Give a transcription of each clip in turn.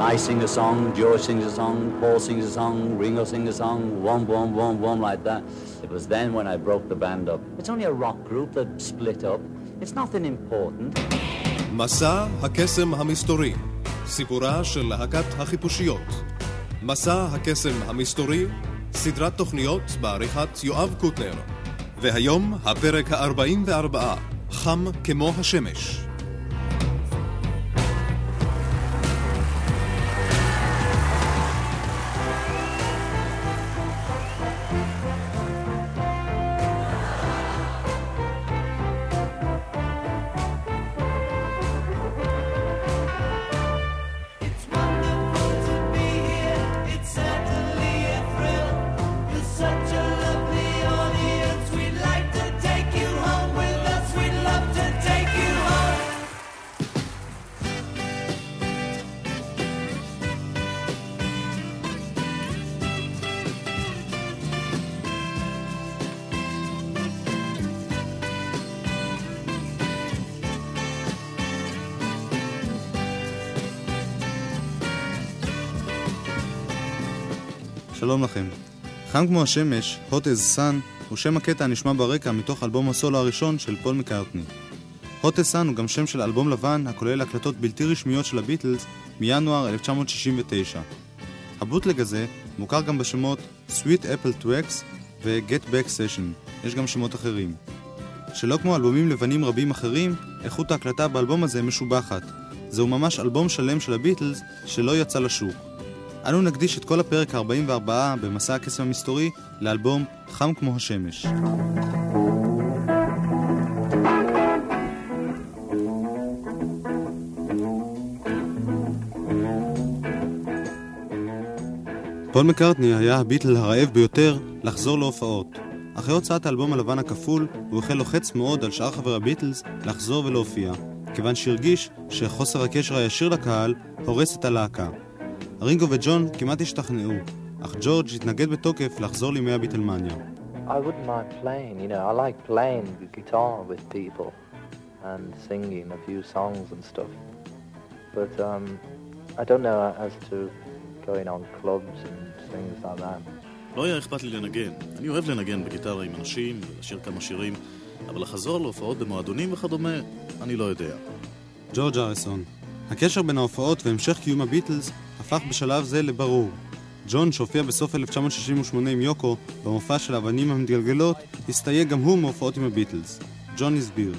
I sing a song, George sings a song, Paul sings a song, Ringo sings a song, one, one, one, one, like that. It was then when I broke the band up. It's only a rock group that split up. It's nothing important. מסע הקסם המסתורי, סיפורה של להקת החיפושיות. מסע הקסם המסתורי, סדרת תוכניות בעריכת יואב קוטנר. והיום הפרק ה-44, חם כמו השמש. חם כמו השמש, Hot as Sun, הוא שם הקטע הנשמע ברקע מתוך אלבום הסולו הראשון של פול מקארטני. Hot as Sun הוא גם שם של אלבום לבן הכולל הקלטות בלתי רשמיות של הביטלס מינואר 1969. הבוטלג הזה מוכר גם בשמות Sweet Apple Twax ו-Get Back Session, יש גם שמות אחרים. שלא כמו אלבומים לבנים רבים אחרים, איכות ההקלטה באלבום הזה משובחת. זהו ממש אלבום שלם של הביטלס שלא יצא לשוק. אנו נקדיש את כל הפרק ה-44 במסע הקסם המסתורי לאלבום חם כמו השמש. פול מקארטני היה הביטל הרעב ביותר לחזור להופעות. אחרי הוצאת האלבום הלבן הכפול, הוא החל לוחץ מאוד על שאר חברי הביטלס לחזור ולהופיע, כיוון שהרגיש שחוסר הקשר הישיר לקהל הורס את הלהקה. רינגו וג'ון כמעט השתכנעו, אך ג'ורג' התנגד בתוקף לחזור לימי הביטלמניה. I wouldn't mind playing, you know, I like playing the guitar with people and singing a few songs and stuff. But um, I don't know as to going on clubs and things like that. לא היה אכפת לי לנגן. אני אוהב לנגן בגיטרה עם אנשים ולשיר כמה שירים, אבל לחזור להופעות במועדונים וכדומה, אני לא יודע. ג'ורג' אריסון הקשר בין ההופעות והמשך קיום הביטלס הפך בשלב זה לברור. ג'ון, שהופיע בסוף 1968 עם יוקו במופע של האבנים המתגלגלות, הסתייג גם הוא מהופעות עם הביטלס. ג'ון הסביר.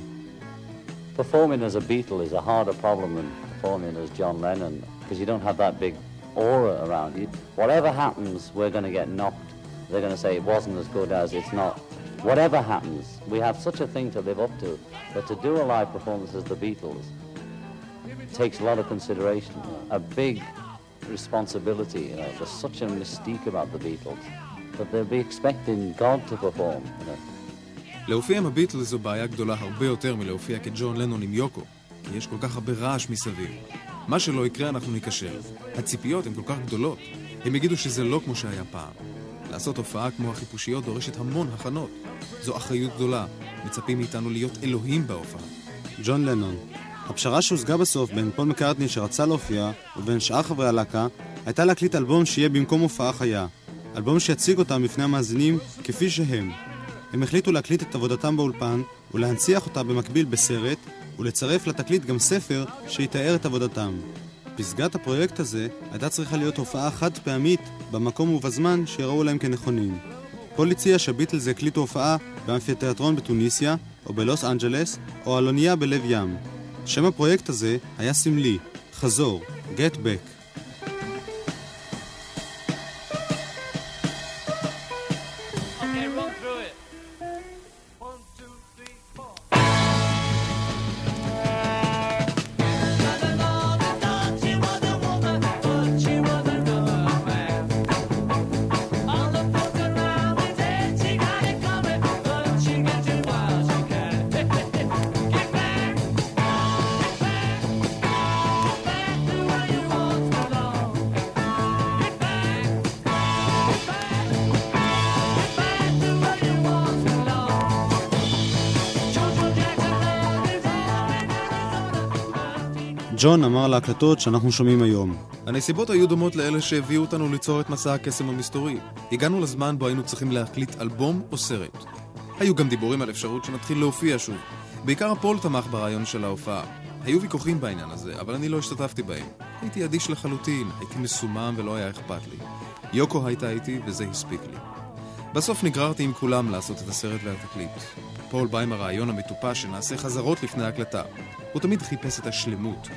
Performing as a Beatle is a harder problem than performing as John Lennon because you don't have that big aura around you. Whatever happens, we're going to get knocked. They're going to say it wasn't as good as it's not. Whatever happens, we have such a thing to live up to. But to do a live performance as the Beatles takes a lot of consideration, a big responsibility. You know, there's such a mystique about the Beatles that they'll be expecting God to perform. You know. להופיע עם הביטלס זו בעיה גדולה הרבה יותר מלהופיע כג'ון לנון עם יוקו, כי יש כל כך הרבה רעש מסביב. מה שלא יקרה אנחנו ניכשל. הציפיות הן כל כך גדולות, הם יגידו שזה לא כמו שהיה פעם. לעשות הופעה כמו החיפושיות דורשת המון הכנות. זו אחריות גדולה, מצפים מאיתנו להיות אלוהים בהופעה. ג'ון לנון הפשרה שהושגה בסוף בין פול מקארטני שרצה להופיע ובין שאר חברי הלהקה הייתה להקליט אלבום שיהיה במקום הופעה חיה. אלבום שיציג אותם בפני המאזינים כפי שהם. הם החליטו להקליט את עבודתם באולפן ולהנציח אותה במקביל בסרט ולצרף לתקליט גם ספר שיתאר את עבודתם. פסגת הפרויקט הזה הייתה צריכה להיות הופעה חד פעמית במקום ובזמן שיראו להם כנכונים. פול הציע שהביטלס יקליטו הופעה באמפיתיאטרון בתוניסיה או בלוס אנג'לס או על אונייה בלב ים. שם הפרויקט הזה היה סמלי, חזור, Get Back. ג'ון אמר להקלטות שאנחנו שומעים היום. הנסיבות היו דומות לאלה שהביאו אותנו ליצור את מסע הקסם המסתורי. הגענו לזמן בו היינו צריכים להקליט אלבום או סרט. היו גם דיבורים על אפשרות שנתחיל להופיע שוב. בעיקר פול תמך ברעיון של ההופעה. היו ויכוחים בעניין הזה, אבל אני לא השתתפתי בהם. הייתי אדיש לחלוטין, הייתי מסומם ולא היה אכפת לי. יוקו הייתה איתי וזה הספיק לי. בסוף נגררתי עם כולם לעשות את הסרט והתקליט. פול בא עם הרעיון המטופש שנעשה חזרות לפני ההקלטה. הוא תמיד חיפש את השלמות.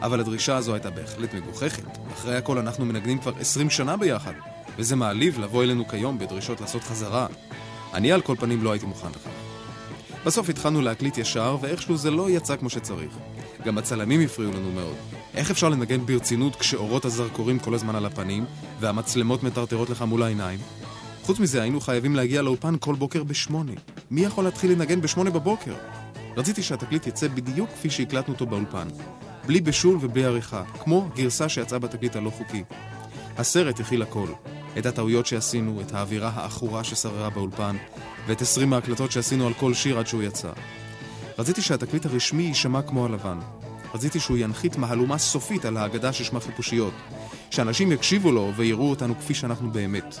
אבל הדרישה הזו הייתה בהחלט מגוחכת. אחרי הכל אנחנו מנגנים כבר עשרים שנה ביחד, וזה מעליב לבוא אלינו כיום בדרישות לעשות חזרה. אני על כל פנים לא הייתי מוכן לכך. בסוף התחלנו להקליט ישר, ואיכשהו זה לא יצא כמו שצריך. גם הצלמים הפריעו לנו מאוד. איך אפשר לנגן ברצינות כשאורות הזרקורים כל הזמן על הפנים, והמצלמות מטרטרות לך מול העיניים? חוץ מזה, היינו חייבים להגיע לאולפן כל בוקר בשמונה. מי יכול להתחיל לנגן בשמונה בבוקר? רציתי שהתקליט יצא בדיוק כפי שהקלטנו אותו באולפן. בלי בישול ובלי עריכה, כמו גרסה שיצאה בתקליט הלא חוקי. הסרט הכיל הכל. את הטעויות שעשינו, את האווירה העכורה ששררה באולפן, ואת עשרים ההקלטות שעשינו על כל שיר עד שהוא יצא. רציתי שהתקליט הרשמי יישמע כמו הלבן. רציתי שהוא ינחית מהלומה סופית על האגדה ששמה חיפושיות. שאנשים יקשיבו לו ויראו אותנו כפי שאנחנו באמת.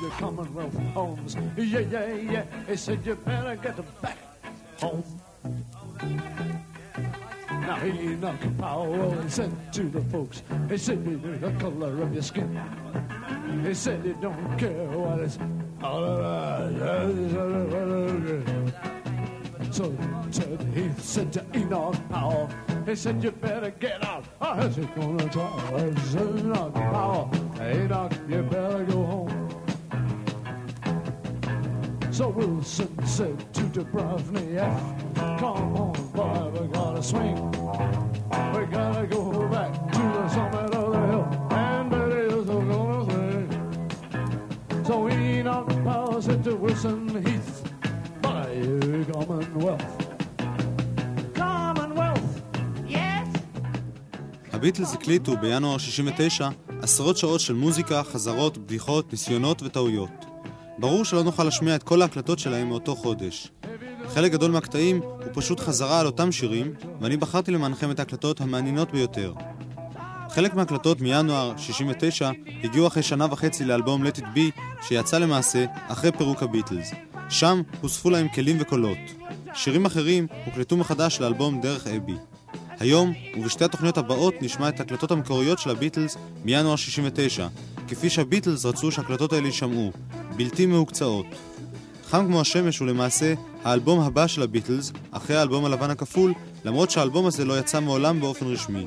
your Commonwealth homes. Yeah, yeah, yeah. He said, you better get back home. Now he knocked Powell and said to the folks, he said, you know the color of your skin. He said, he don't care what it's all about. So Heath said to Enoch Powell, he said, you better get out. I said, gonna try. I said, Enoch Powell, Enoch, you better go home. So Wilson said to Dubrovnik, come on, boy, we gotta swing. We gotta go back to the summit of the hill, and Betty is gonna sing. So Enoch Powell said to Wilson Heath, you Commonwealth. Commonwealth, yes? הביטלס הקליטו בינואר 69 עשרות שעות של מוזיקה, חזרות, בדיחות, ניסיונות וטעויות. ברור שלא נוכל להשמיע את כל ההקלטות שלהם מאותו חודש. חלק גדול מהקטעים הוא פשוט חזרה על אותם שירים, ואני בחרתי למענכם את ההקלטות המעניינות ביותר. חלק מההקלטות מינואר 69 הגיעו אחרי שנה וחצי לאלבום Let It Be, שיצא למעשה אחרי פירוק הביטלס. שם הוספו להם כלים וקולות. שירים אחרים הוקלטו מחדש לאלבום דרך אבי. היום, ובשתי התוכניות הבאות, נשמע את ההקלטות המקוריות של הביטלס מינואר 69, כפי שהביטלס רצו שההקלטות האלה יישמעו, בלתי מהוקצעות. חם כמו השמש הוא למעשה האלבום הבא של הביטלס, אחרי האלבום הלבן הכפול, למרות שהאלבום הזה לא יצא מעולם באופן רשמי.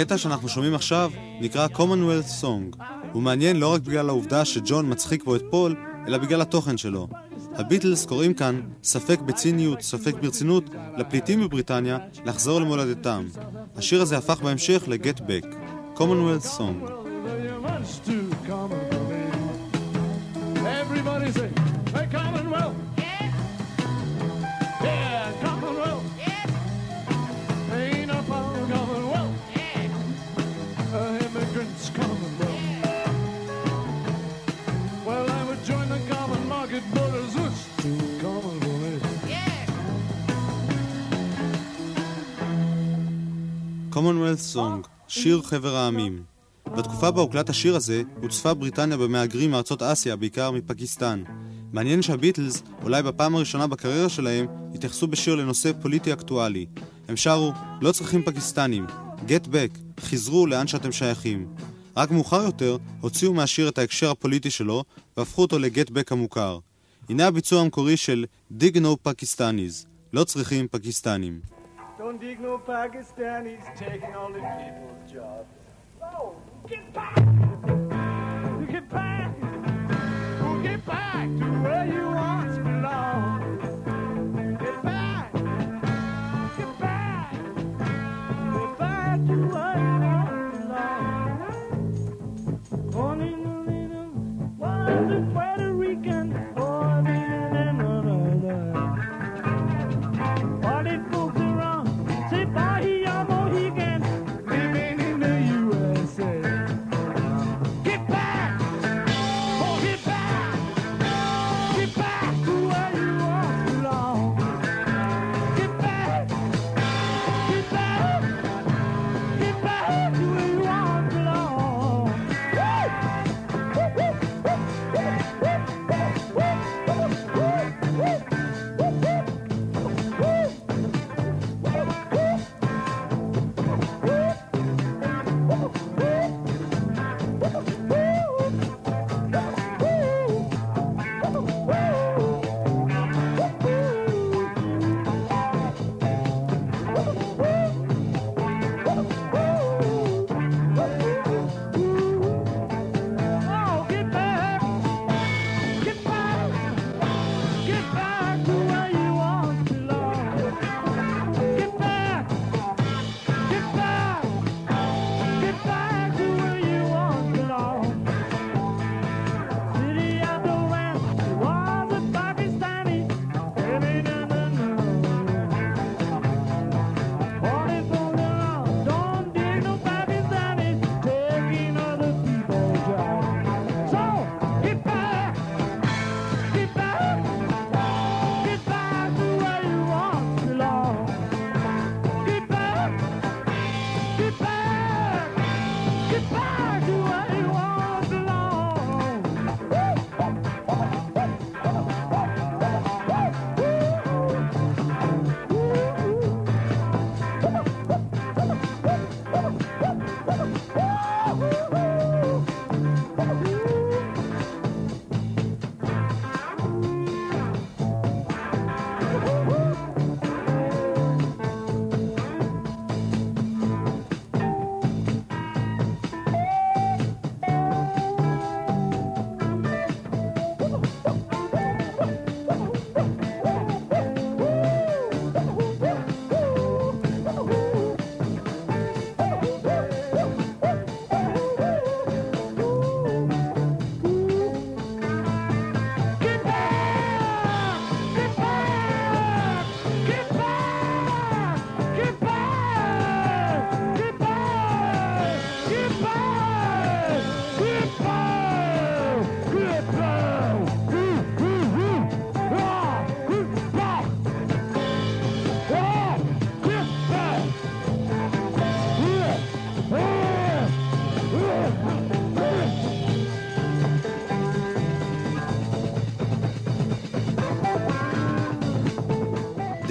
הקטע שאנחנו שומעים עכשיו נקרא Commonwealth Song. הוא מעניין לא רק בגלל העובדה שג'ון מצחיק בו את פול, אלא בגלל התוכן שלו. הביטלס קוראים כאן, ספק בציניות, ספק ברצינות, לפליטים בבריטניה לחזור למולדתם. השיר הזה הפך בהמשך ל-Get Back. Commonwealth Song. Everybody say, hey, Commonwealth. Commonwealth Song. שיר חבר העמים. בתקופה בה הוקלט השיר הזה, הוצפה בריטניה במהגרים מארצות אסיה, בעיקר מפקיסטן. מעניין שהביטלס, אולי בפעם הראשונה בקריירה שלהם, התייחסו בשיר לנושא פוליטי אקטואלי. הם שרו, לא צריכים פקיסטנים, get back, חזרו לאן שאתם שייכים. רק מאוחר יותר, הוציאו מהשיר את ההקשר הפוליטי שלו, והפכו אותו לגט בק המוכר. הנה הביצוע המקורי של Dig No Pakistanis, לא צריכים פקיסטנים. Don't dig no Pakistanis taking all the people's jobs. Oh, get back! Get back! Get back to where you once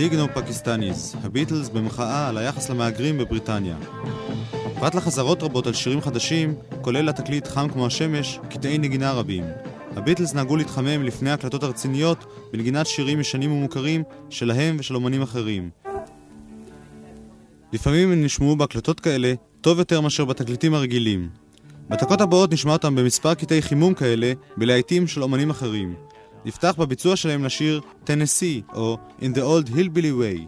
דיגנו פקיסטניס, הביטלס במחאה על היחס למהגרים בבריטניה. פרט לחזרות רבות על שירים חדשים, כולל התקליט חם כמו השמש, קטעי נגינה רבים. הביטלס נהגו להתחמם לפני ההקלטות הרציניות בנגינת שירים ישנים ומוכרים שלהם ושל אומנים אחרים. לפעמים הם נשמעו בהקלטות כאלה טוב יותר מאשר בתקליטים הרגילים. בדקות הבאות נשמע אותם במספר קטעי חימום כאלה בלהיטים של אומנים אחרים. נפתח בביצוע שלהם לשיר Tennessee או In the Old Hillbilly Way.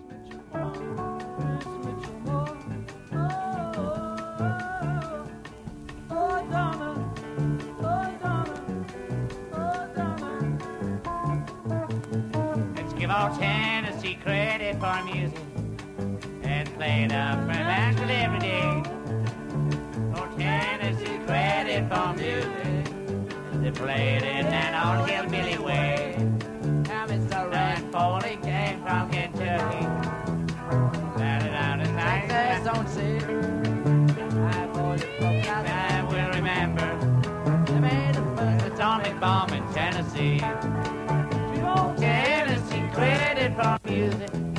Let's give old Tennessee credit for music and play it up for Nashville every day. Old Tennessee credit for music They played it in that old hillbilly way. Now Mr. Rand Foley came from Kentucky. Landed out in Texas on sea. I voted for I will remember. They made the first atomic bomb in Tennessee. Tennessee credit for music.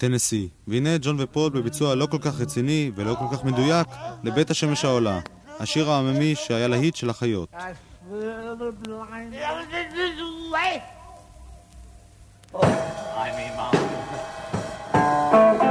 טנסי. והנה ג'ון ופול בביצוע לא כל כך רציני ולא כל כך מדויק לבית השמש העולה, השיר העממי שהיה להיט של החיות. Oh, I mean, mom.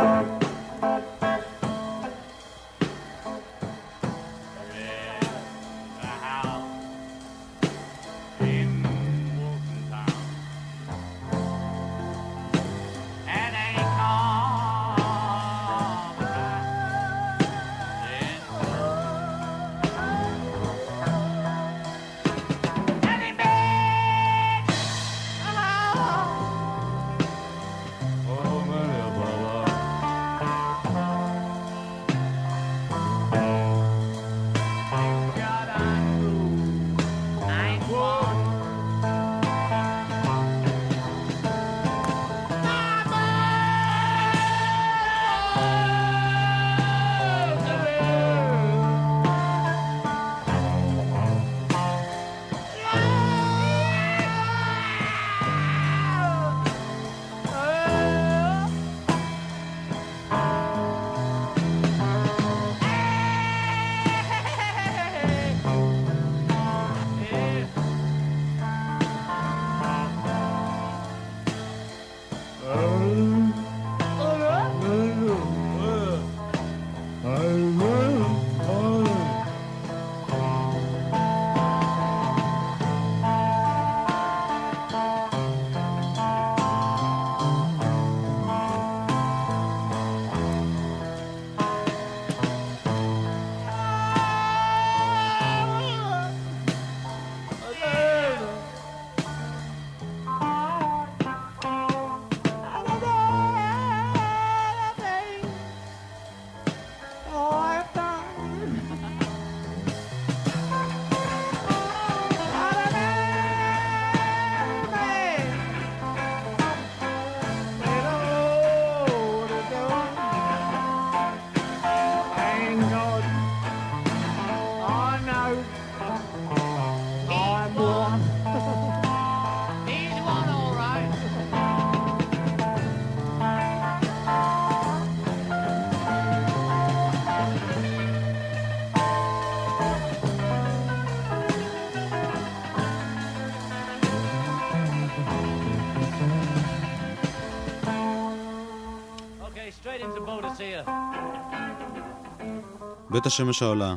בית השמש העולה.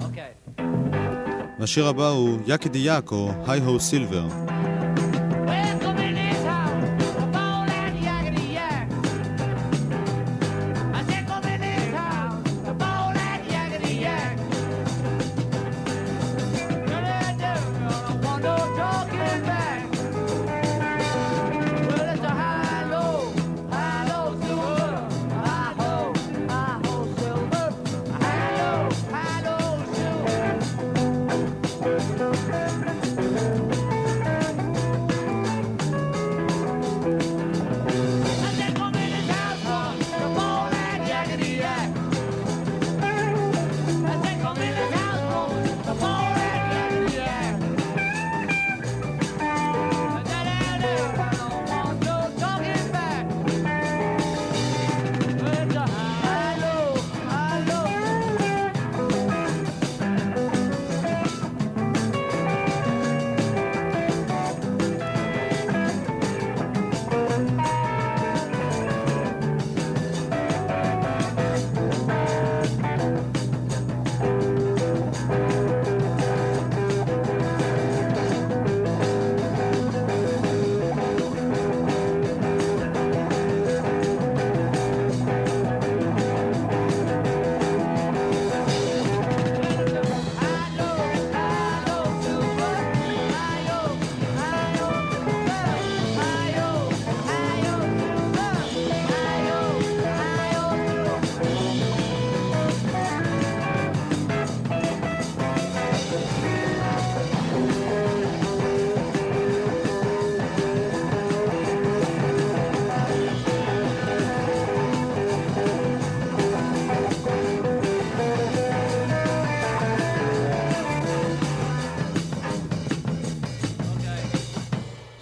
Okay. והשיר הבא הוא "יקידי יאק" או "היי הו סילבר".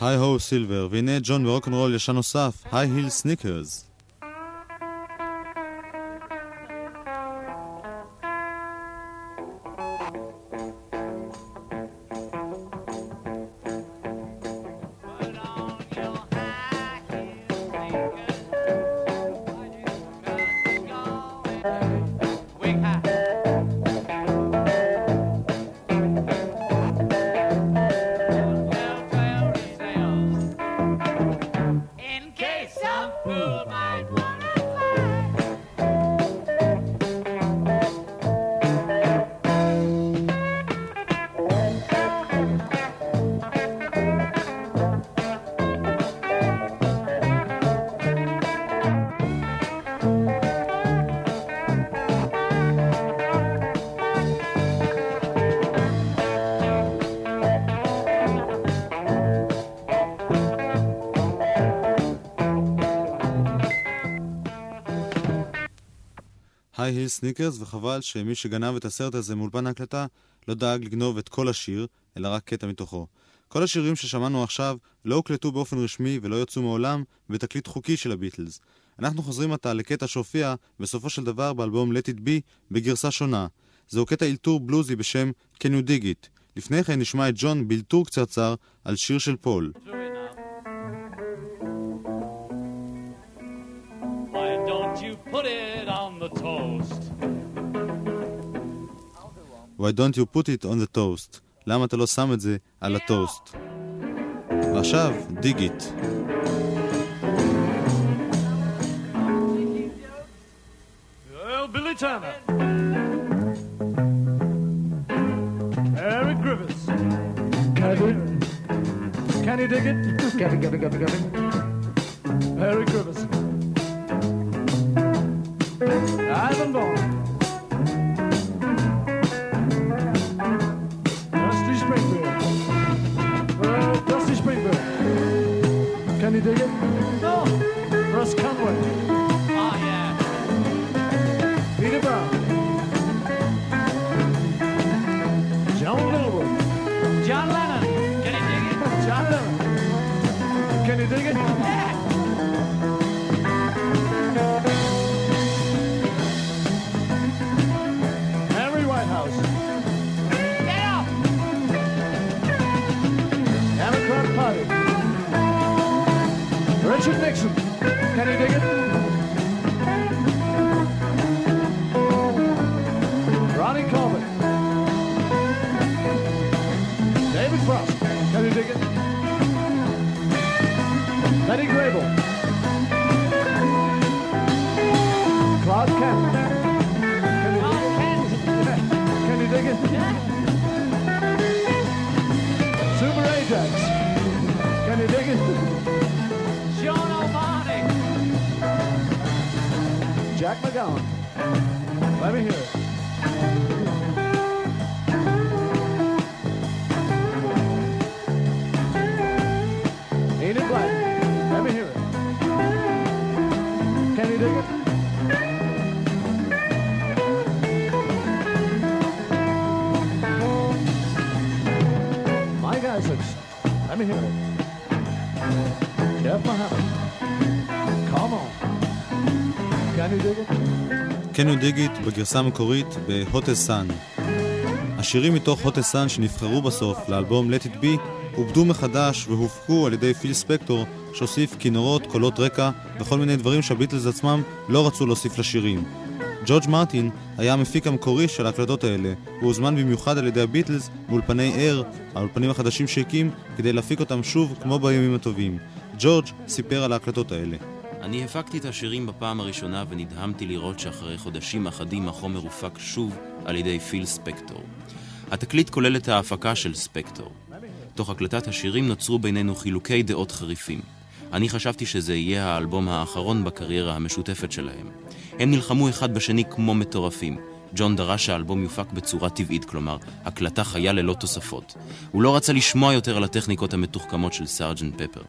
היי הו סילבר, והנה ג'ון ברוקנרול ישן נוסף, היי היל סניקרס. Heel Sneakers, וחבל שמי שגנב את הסרט הזה מאולפן ההקלטה לא דאג לגנוב את כל השיר, אלא רק קטע מתוכו. כל השירים ששמענו עכשיו לא הוקלטו באופן רשמי ולא יצאו מעולם בתקליט חוקי של הביטלס. אנחנו חוזרים עתה לקטע שהופיע בסופו של דבר באלבום Let It Be בגרסה שונה. זהו קטע אלתור בלוזי בשם Can You Dig It. לפני כן נשמע את ג'ון באלתור קצרצר על שיר של פול. Why Why don't you put it on the toast? למה אתה לא שם את זה על הטוסט? ועכשיו, dig it. Well, Billy Turner. Eric Griffiths. Can you, can you dig it? Get it, get it, get it, get it. Eric Griffiths. Let me hear it. Jeff Muhammad. Come on. Can you dig it? Can You Dig It בגרסה המקורית ב-Hottest Sun. השירים מתוך Hottest Sun שנבחרו בסוף לאלבום Let It Be עובדו מחדש והופקו על ידי פיל ספקטור שהוסיף כינורות, קולות רקע וכל מיני דברים שהביטלס עצמם לא רצו להוסיף לשירים. ג'ורג' מרטין היה המפיק המקורי של ההקלטות האלה, הוא הוזמן במיוחד על ידי הביטלס באולפני אר, האולפנים החדשים שהקים, כדי להפיק אותם שוב כמו בימים הטובים. ג'ורג' סיפר על ההקלטות האלה. אני הפקתי את השירים בפעם הראשונה ונדהמתי לראות שאחרי חודשים אחדים החומר הופק שוב על ידי פיל ספקטור. התקליט כולל את ההפקה של ספקטור. תוך הקלטת השירים נוצרו בינינו חילוקי דעות חריפים. אני חשבתי שזה יהיה האלבום האחרון בקריירה המשותפת שלהם. הם נלחמו אחד בשני כמו מטורפים. ג'ון דרש שהאלבום יופק בצורה טבעית, כלומר, הקלטה חיה ללא תוספות. הוא לא רצה לשמוע יותר על הטכניקות המתוחכמות של סארג'נט פפר.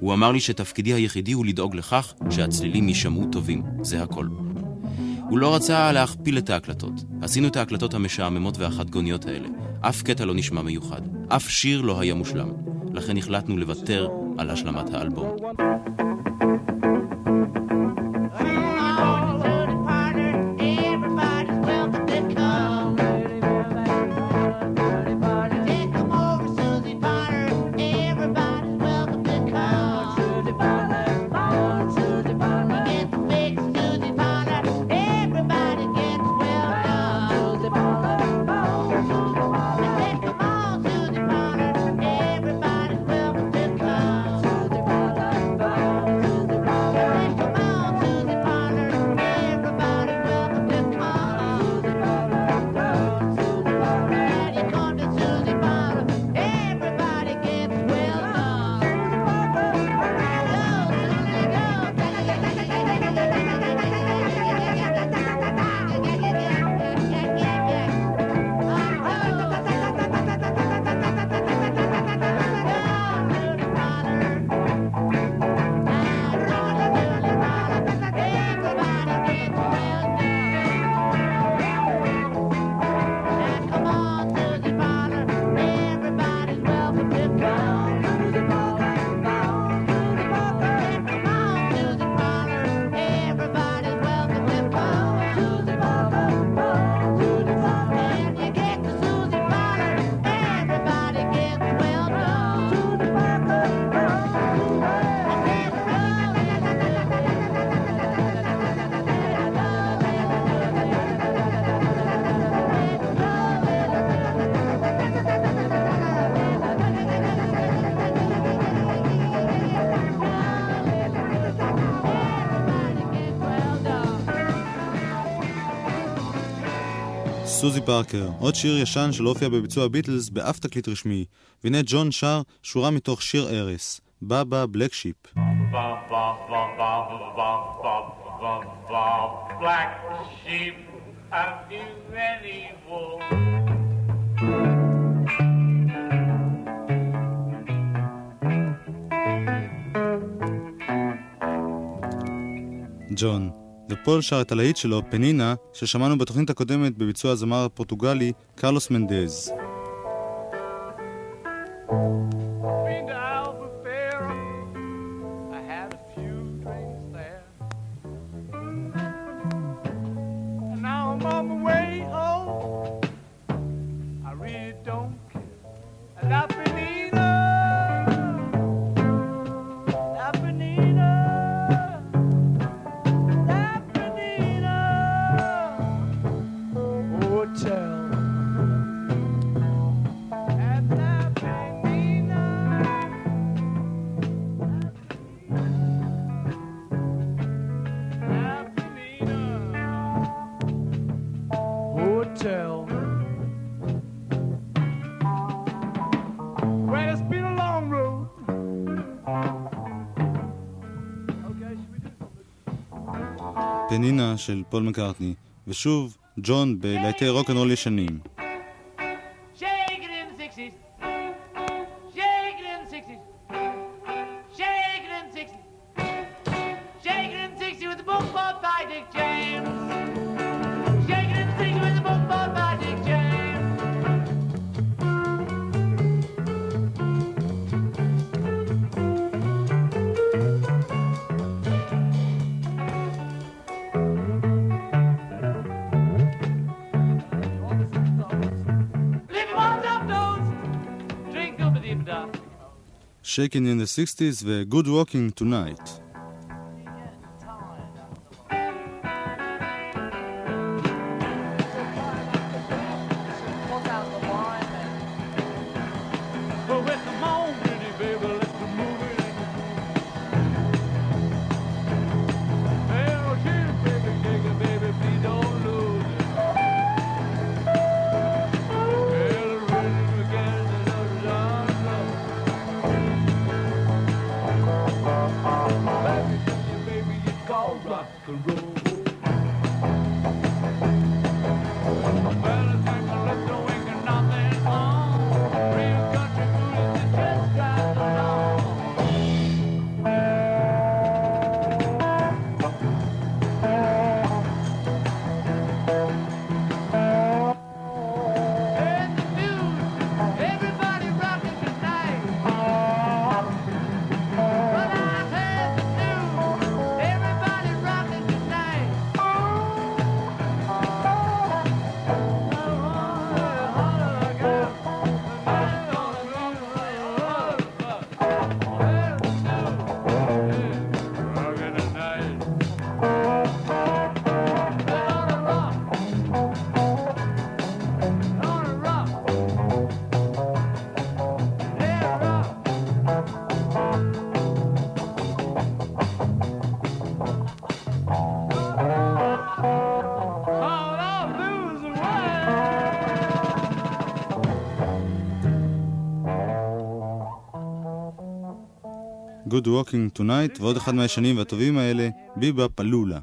הוא אמר לי שתפקידי היחידי הוא לדאוג לכך שהצלילים יישמעו טובים, זה הכל. הוא לא רצה להכפיל את ההקלטות. עשינו את ההקלטות המשעממות והחדגוניות האלה. אף קטע לא נשמע מיוחד. אף שיר לא היה מושלם. לכן החלטנו לוותר על השלמת האלבום. סוזי פארקר, עוד שיר ישן שלא הופיע בביצוע הביטלס באף תקליט רשמי, והנה ג'ון שר שורה מתוך שיר ארס, בא בא בלק שיפ. גדול שר את הלהיט שלו, פנינה, ששמענו בתוכנית הקודמת בביצוע הזמר הפורטוגלי קרלוס מנדז. thank you פנינה של פול מקארטני, ושוב, ג'ון בלהיטי רוקנרול ישנים. Shaking in the 60s וgood walking tonight. Good Walking Tonight ועוד אחד מהישנים והטובים האלה, ביבה פלולה.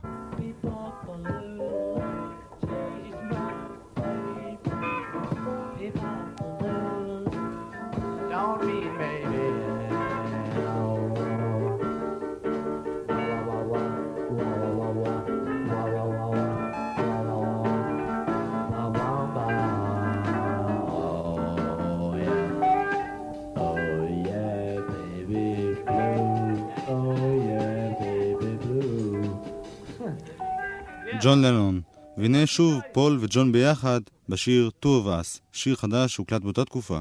ג'ון לנון. והנה שוב פול וג'ון ביחד בשיר Two of Us, שיר חדש שהוקלט באותה תקופה.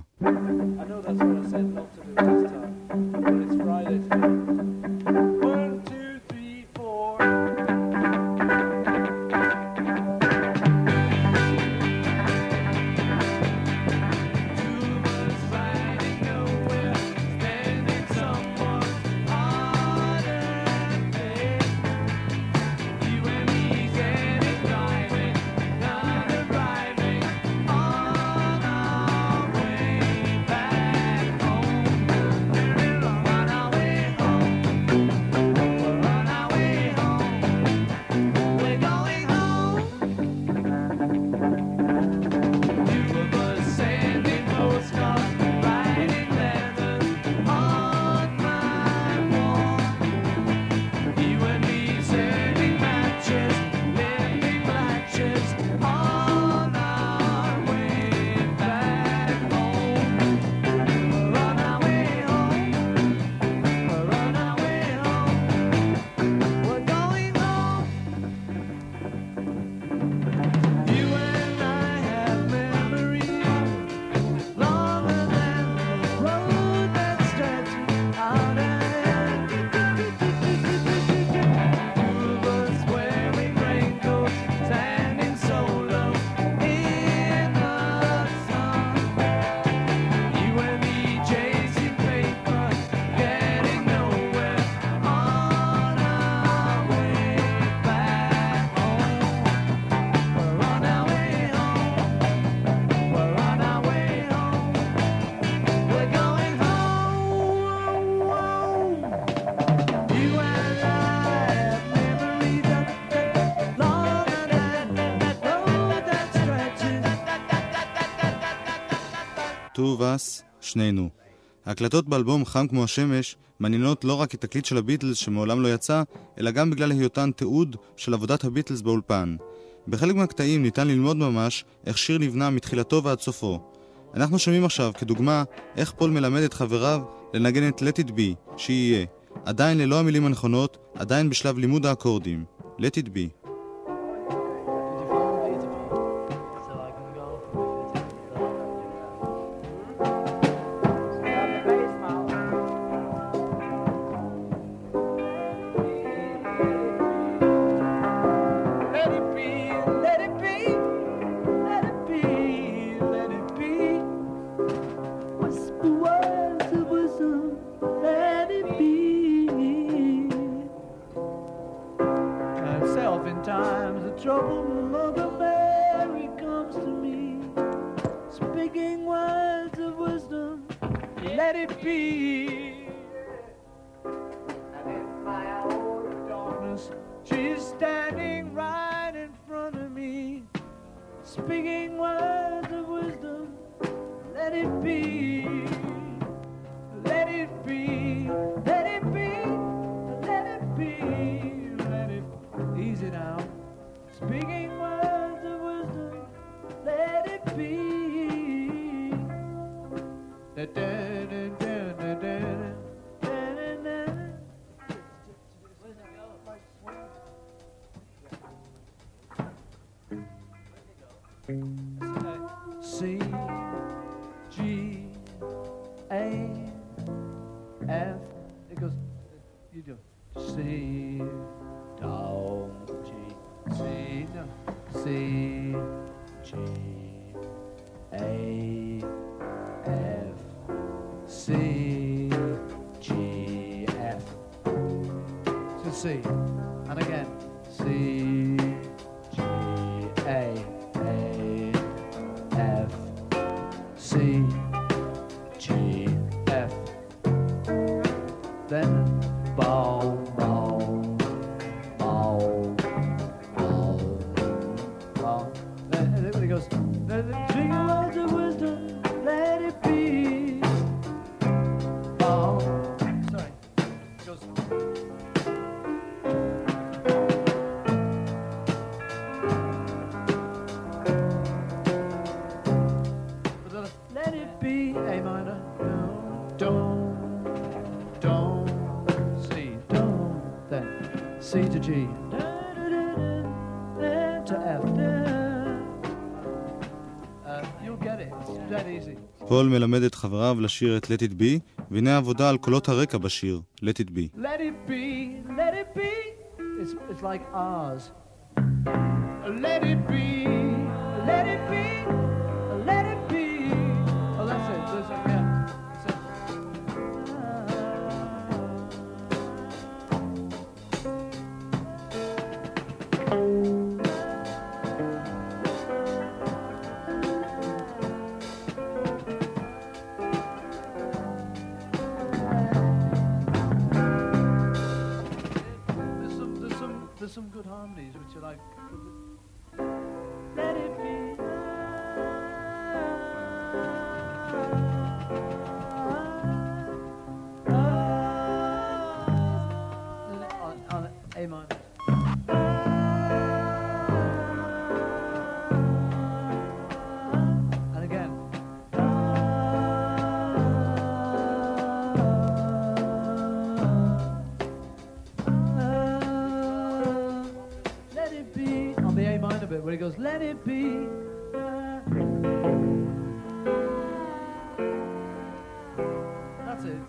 פרס, שנינו. ההקלטות באלבום "חם כמו השמש" מעניינות לא רק את תקליט של הביטלס שמעולם לא יצא, אלא גם בגלל היותן תיעוד של עבודת הביטלס באולפן. בחלק מהקטעים ניתן ללמוד ממש איך שיר נבנה מתחילתו ועד סופו. אנחנו שומעים עכשיו, כדוגמה, איך פול מלמד את חבריו לנגן את Let It Be, שיהיה, עדיין ללא המילים הנכונות, עדיין בשלב לימוד האקורדים. Let It Be see. פול מלמד את חבריו לשיר את Let It Be, והנה העבודה על קולות הרקע בשיר Let It Be. Let it be, let it be. It's, it's like ours. Let it be, let it be, let it be. Oh, that's it. That's it. Yeah. That's it. Harmonies which are like.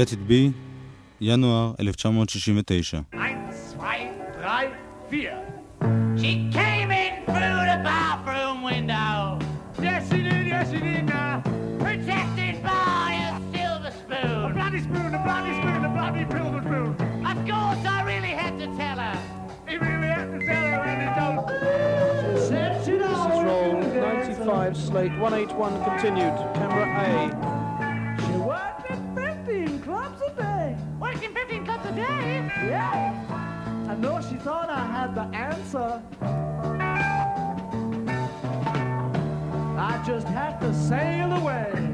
Let It Be, ינואר 1969. Eins, zwei, drei, vier. She came in through the bathroom window. Yes, she did, yes, she did now. Protected by a silver spoon. A bloody spoon, a bloody spoon, a bloody silver spoon. Of course, I really had to tell her. He really had to tell her and he told This is roll 95 slate 181 continued. Camera A. 15 cups day? Yeah. I know she thought I had the answer. I just had to sail away.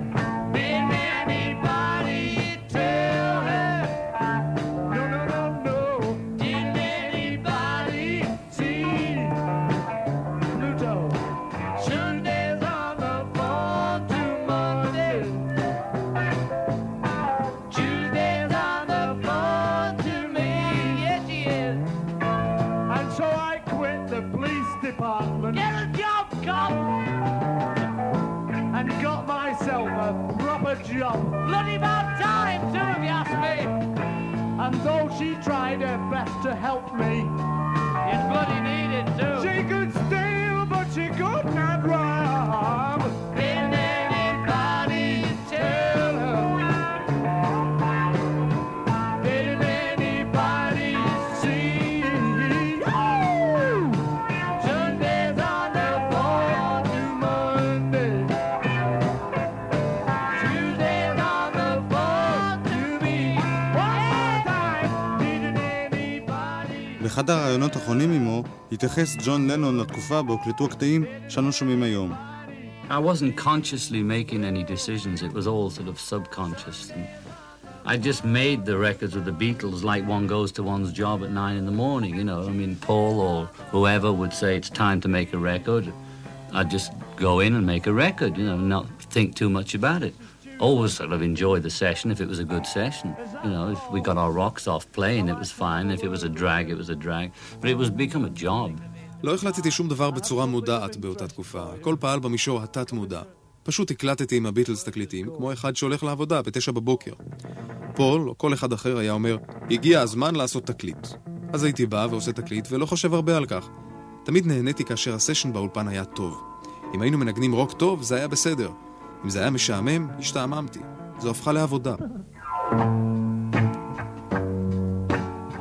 And though she tried her best to help me, באחד הראיונות האחרונים עמו, התייחס ג'ון לנון לתקופה בה הוקלטו הקטעים שאנו שומעים היום. I wasn't consciously making any decisions, it was all sort of subconscious. And I just made the records with the Beatles like one goes to one's job at nine in the morning, you know. I mean, Paul or whoever would say it's time to make a record. I'd just go in and make a record, you know, not think too much about it. Always sort of enjoy the session if it was a good session. You know, if we got our rocks off playing, it was fine. If it was a drag, it was a drag. But it was become a job. לא החלטתי שום דבר בצורה מודעת באותה תקופה. הכל פעל במישור התת-מודע. פשוט הקלטתי עם הביטלס תקליטים, כמו אחד שהולך לעבודה בתשע בבוקר. פול, או כל אחד אחר, היה אומר, הגיע הזמן לעשות תקליט. אז הייתי בא ועושה תקליט, ולא חושב הרבה על כך. תמיד נהניתי כאשר הסשן באולפן היה טוב. אם היינו מנגנים רוק טוב, זה היה בסדר. אם זה היה משעמם, השתעממתי. זו הפכה לעבודה.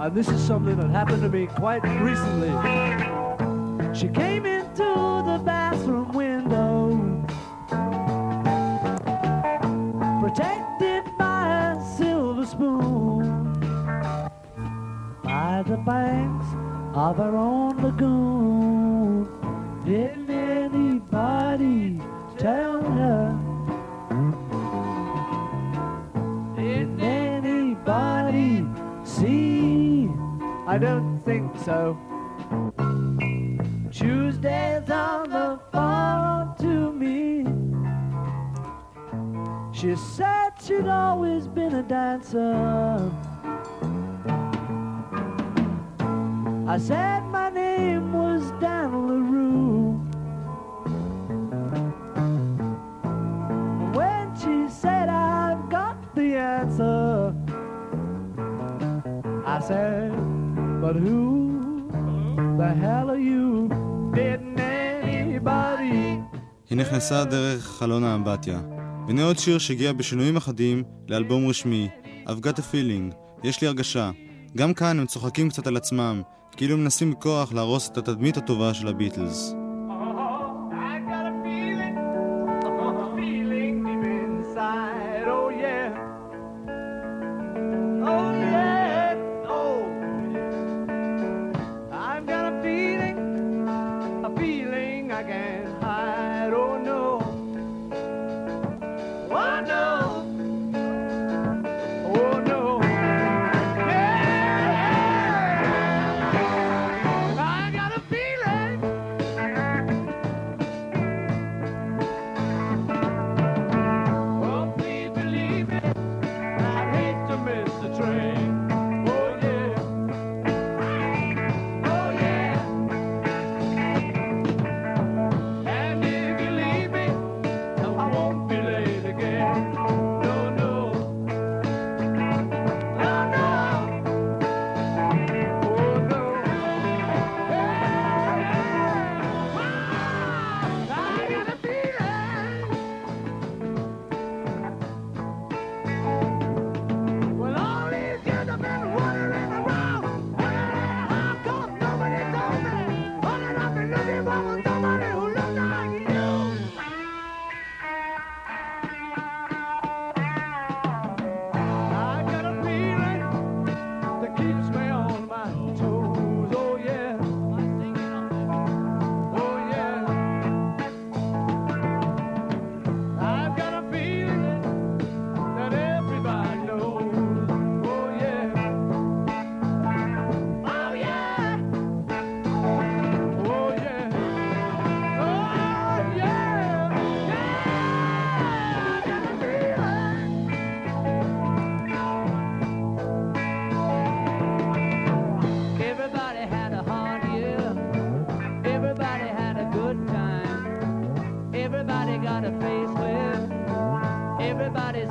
And this is something that happened to me quite recently. She came into the bathroom window, protected by a silver spoon, by the banks of her own lagoon. Didn't anybody tell her? I don't think so. Tuesdays on the phone to me. She said she'd always been a dancer. I said my name was Dan LaRue. When she said I've got the answer, I said, but who the hell are you? Didn't anybody? היא נכנסה דרך חלון האמבטיה. והנה עוד שיר שהגיע בשינויים אחדים לאלבום רשמי, I've got a feeling, יש לי הרגשה. גם כאן הם צוחקים קצת על עצמם, כאילו מנסים בכוח להרוס את התדמית הטובה של הביטלס. Everybody got a facelift. Everybody Everybody's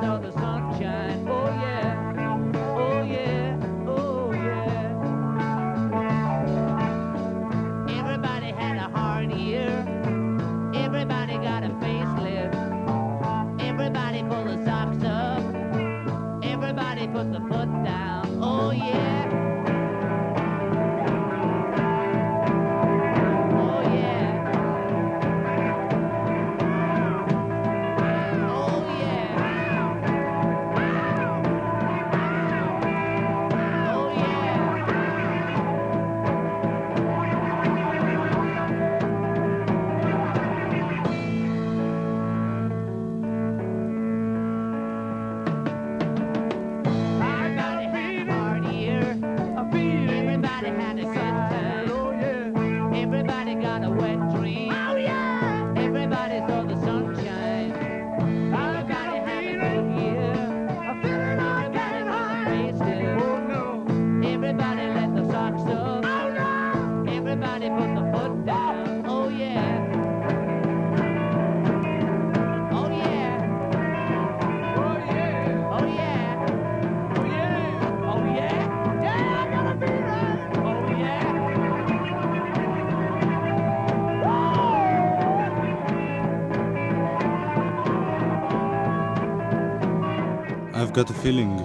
A feeling.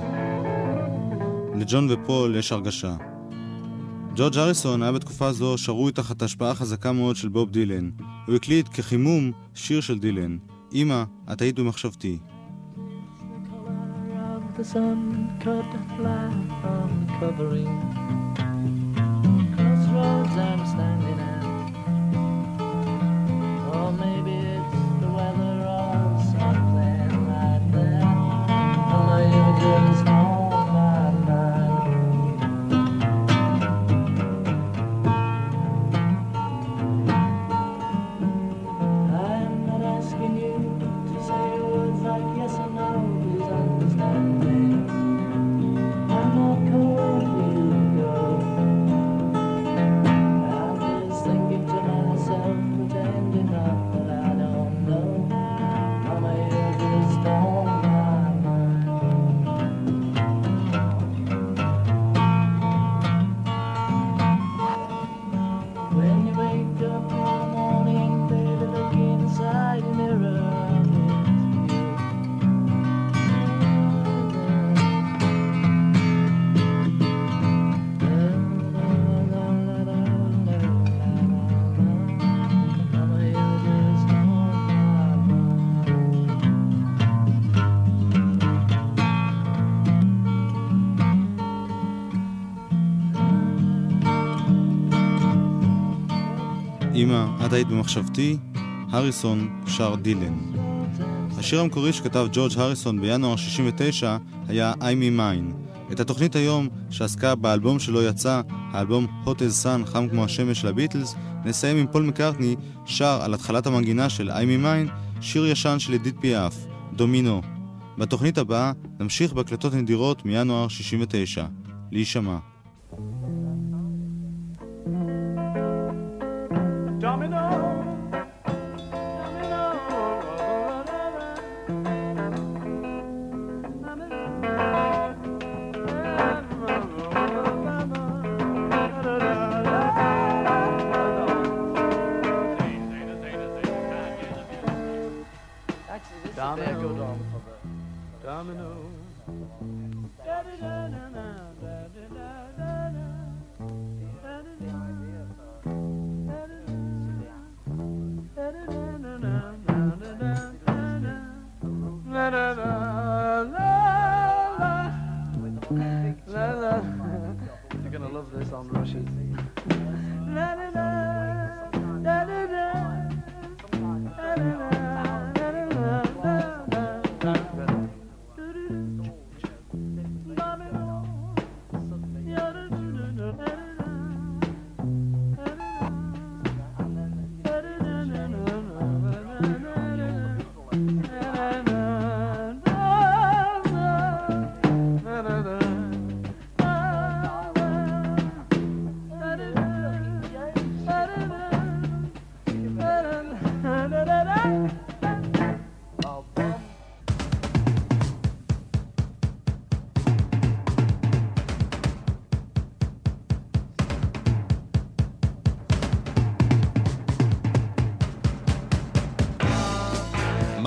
לג'ון ופול יש הרגשה. ג'ורג' אריסון היה בתקופה זו שרוי תחת השפעה חזקה מאוד של בוב דילן. הוא הקליט כחימום שיר של דילן. אמא, את היית במחשבתי. the sun cut from the covering. את היית במחשבתי? הריסון שר דילן. השיר המקורי שכתב ג'ורג' הריסון בינואר 69 היה I Me Mine. את התוכנית היום, שעסקה באלבום שלא יצא, האלבום Hot as Sun, חם כמו השמש של הביטלס, נסיים עם פול מקארטני, שר על התחלת המנגינה של I Me Mine, שיר ישן של ידית פיאף, דומינו. בתוכנית הבאה נמשיך בהקלטות נדירות מינואר 69. להישמע.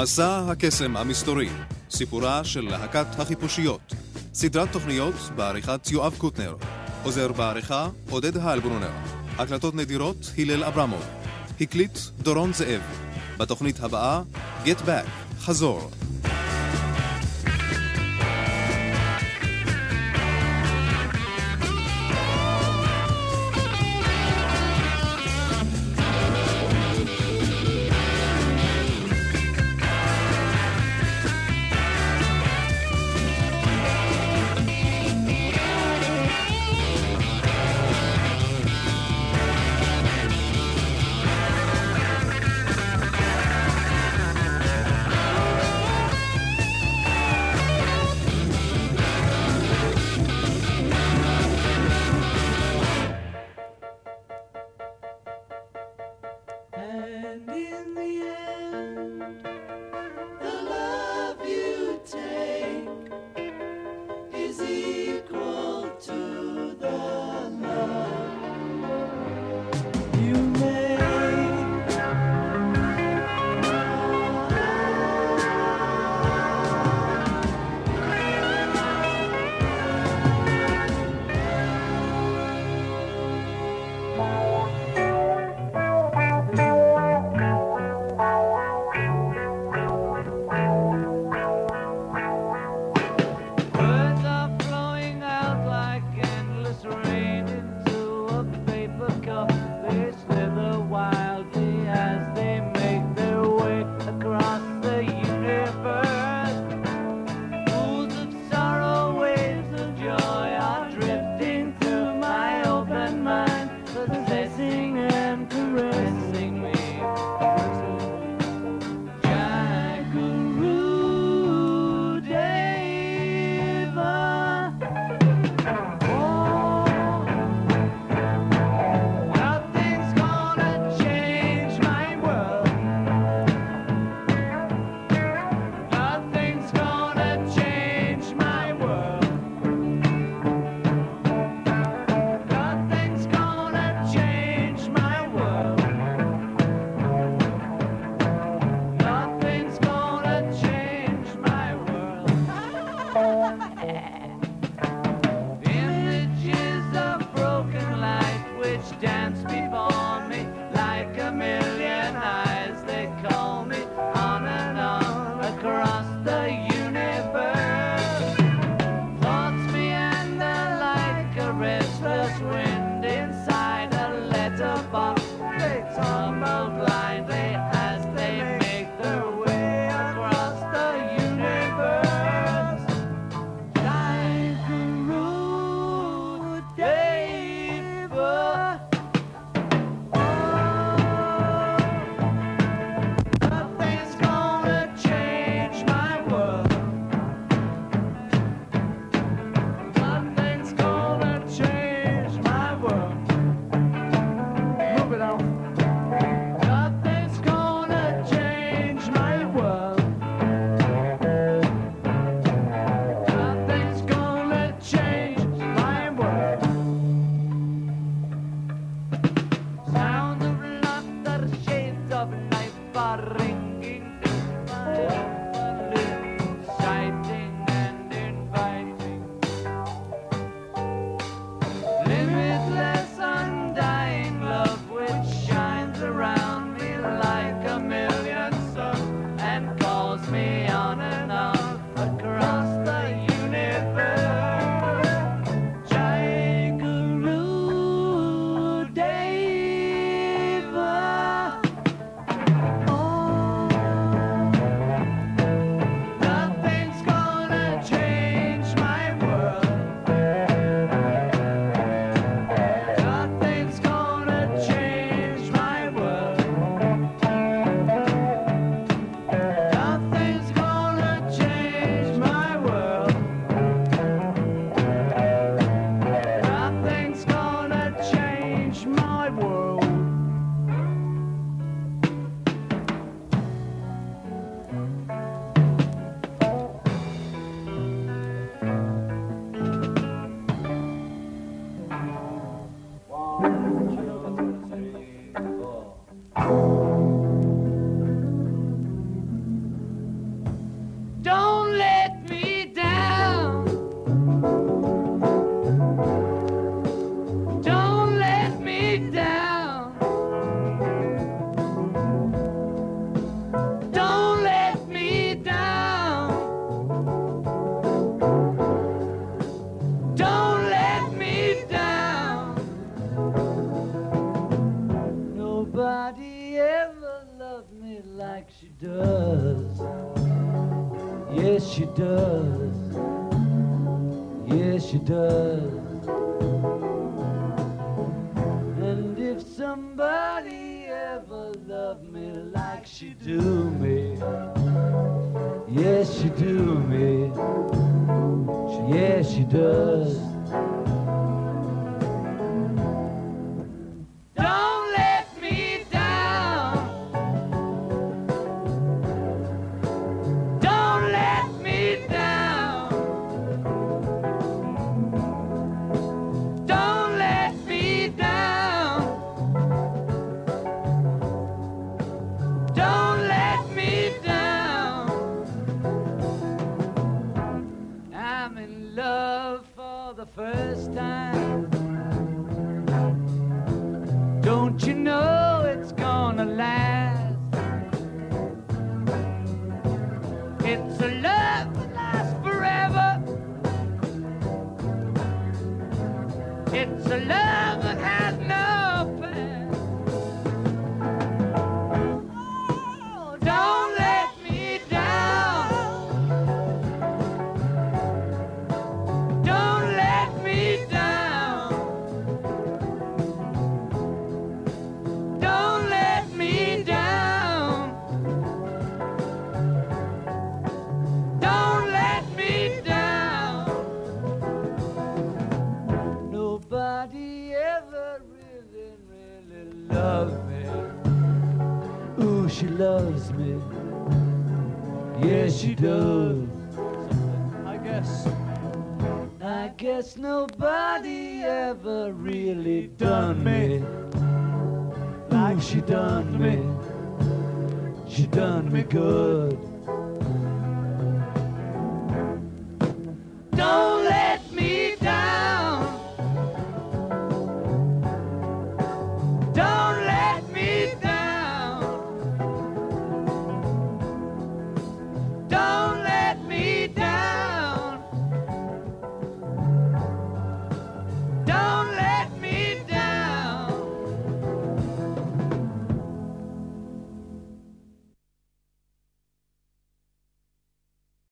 מסע הקסם המסתורי, סיפורה של להקת החיפושיות. סדרת תוכניות בעריכת יואב קוטנר. עוזר בעריכה עודד האלברונר. הקלטות נדירות הלל אברמוב. הקליט דורון זאב. בתוכנית הבאה, Get Back, חזור.